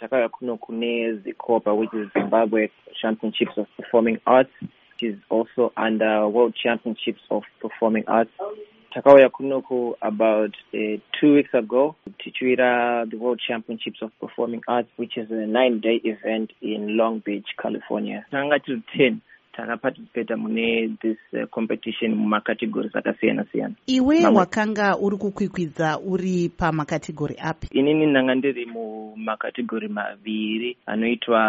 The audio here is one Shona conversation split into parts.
Takara Kuno Kune's COPA, which is Zimbabwe Championships of Performing Arts, which is also under World Championships of Performing Arts. Takawaya Kunoko about uh, two weeks ago to the World Championships of Performing Arts, which is a nine-day event in Long Beach, California. Tanga to 10. takapatisipeta mune this uh, competition mumakategori akasiyana-siyana. Iwe wakanga uri kukwikwidza uri pamakategori api? Inini ndanga ndiri mumakategori maviri anoitwa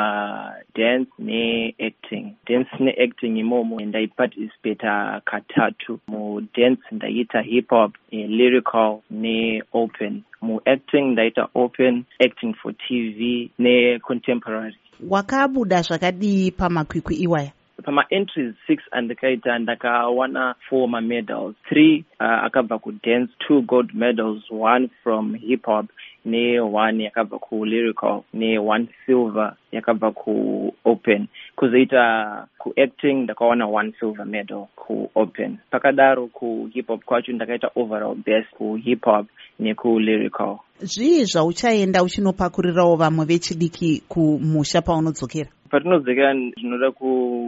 dance neacting. Dance neacting imomo ndaipatisipeta katatu. Mudance ndaiita hip hop e, lyrical neopen. Muacting ndaita open acting for tv necontemporary. Wakabuda zvakadii pamakwikwi iwaya? Pamaentries six andikaita ndakawana four mamedals. Three uh, akabva kudance two gold medals one from hip hop neone yakabva kulyrical neone silver yakabva kuopen. Kuzoita kuacting ndakawana one silver medal kuopen. Pakadaro kuhip hop kwacho ndakaita overall best kuhip hop nekulyrical. Zvii zvauchaenda uchinopakurirawo vamwe vechidiki kumusha paunodzokera? Patinodzokera zvinoda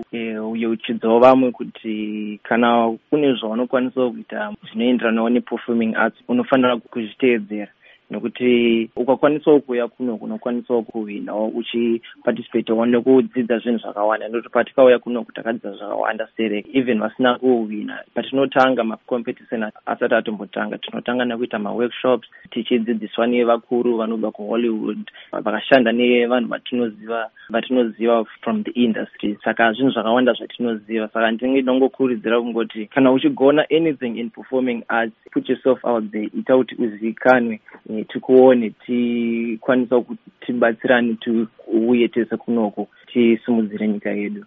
kuyeuchidzawo vamwe kuti kana kune zvaunokwanisawo kuita zvinoenderanawo neperforming arts unofanira kuzviteedzera nokuti ukakwanisawo kuuya kuno kunokwanisawo kuhwinawo uchiparticipatawo nekudzidza zvinhu zvakawanda. Nokuti patikauya kunoku takadzidza zvakawanda sereke even vasina kuhwina patinotanga macompetition asati atombotanga tinotanga nekuita maworkshops tichidzidziswa nevakuru vanobva kuhollywood vakashanda nevanhu vatinoziva vatinoziva from the industry. Saka zvinhu zvakawanda zvatinoziva. Saka ndinge ndongokurudzira kungoti kana uchigona anything in performing arts put yourself out there. Ita kuti uzivikanwe tikuone tikwanisa kuti tibatsirane tiuye tese kunoku tisimudzire nyika yedu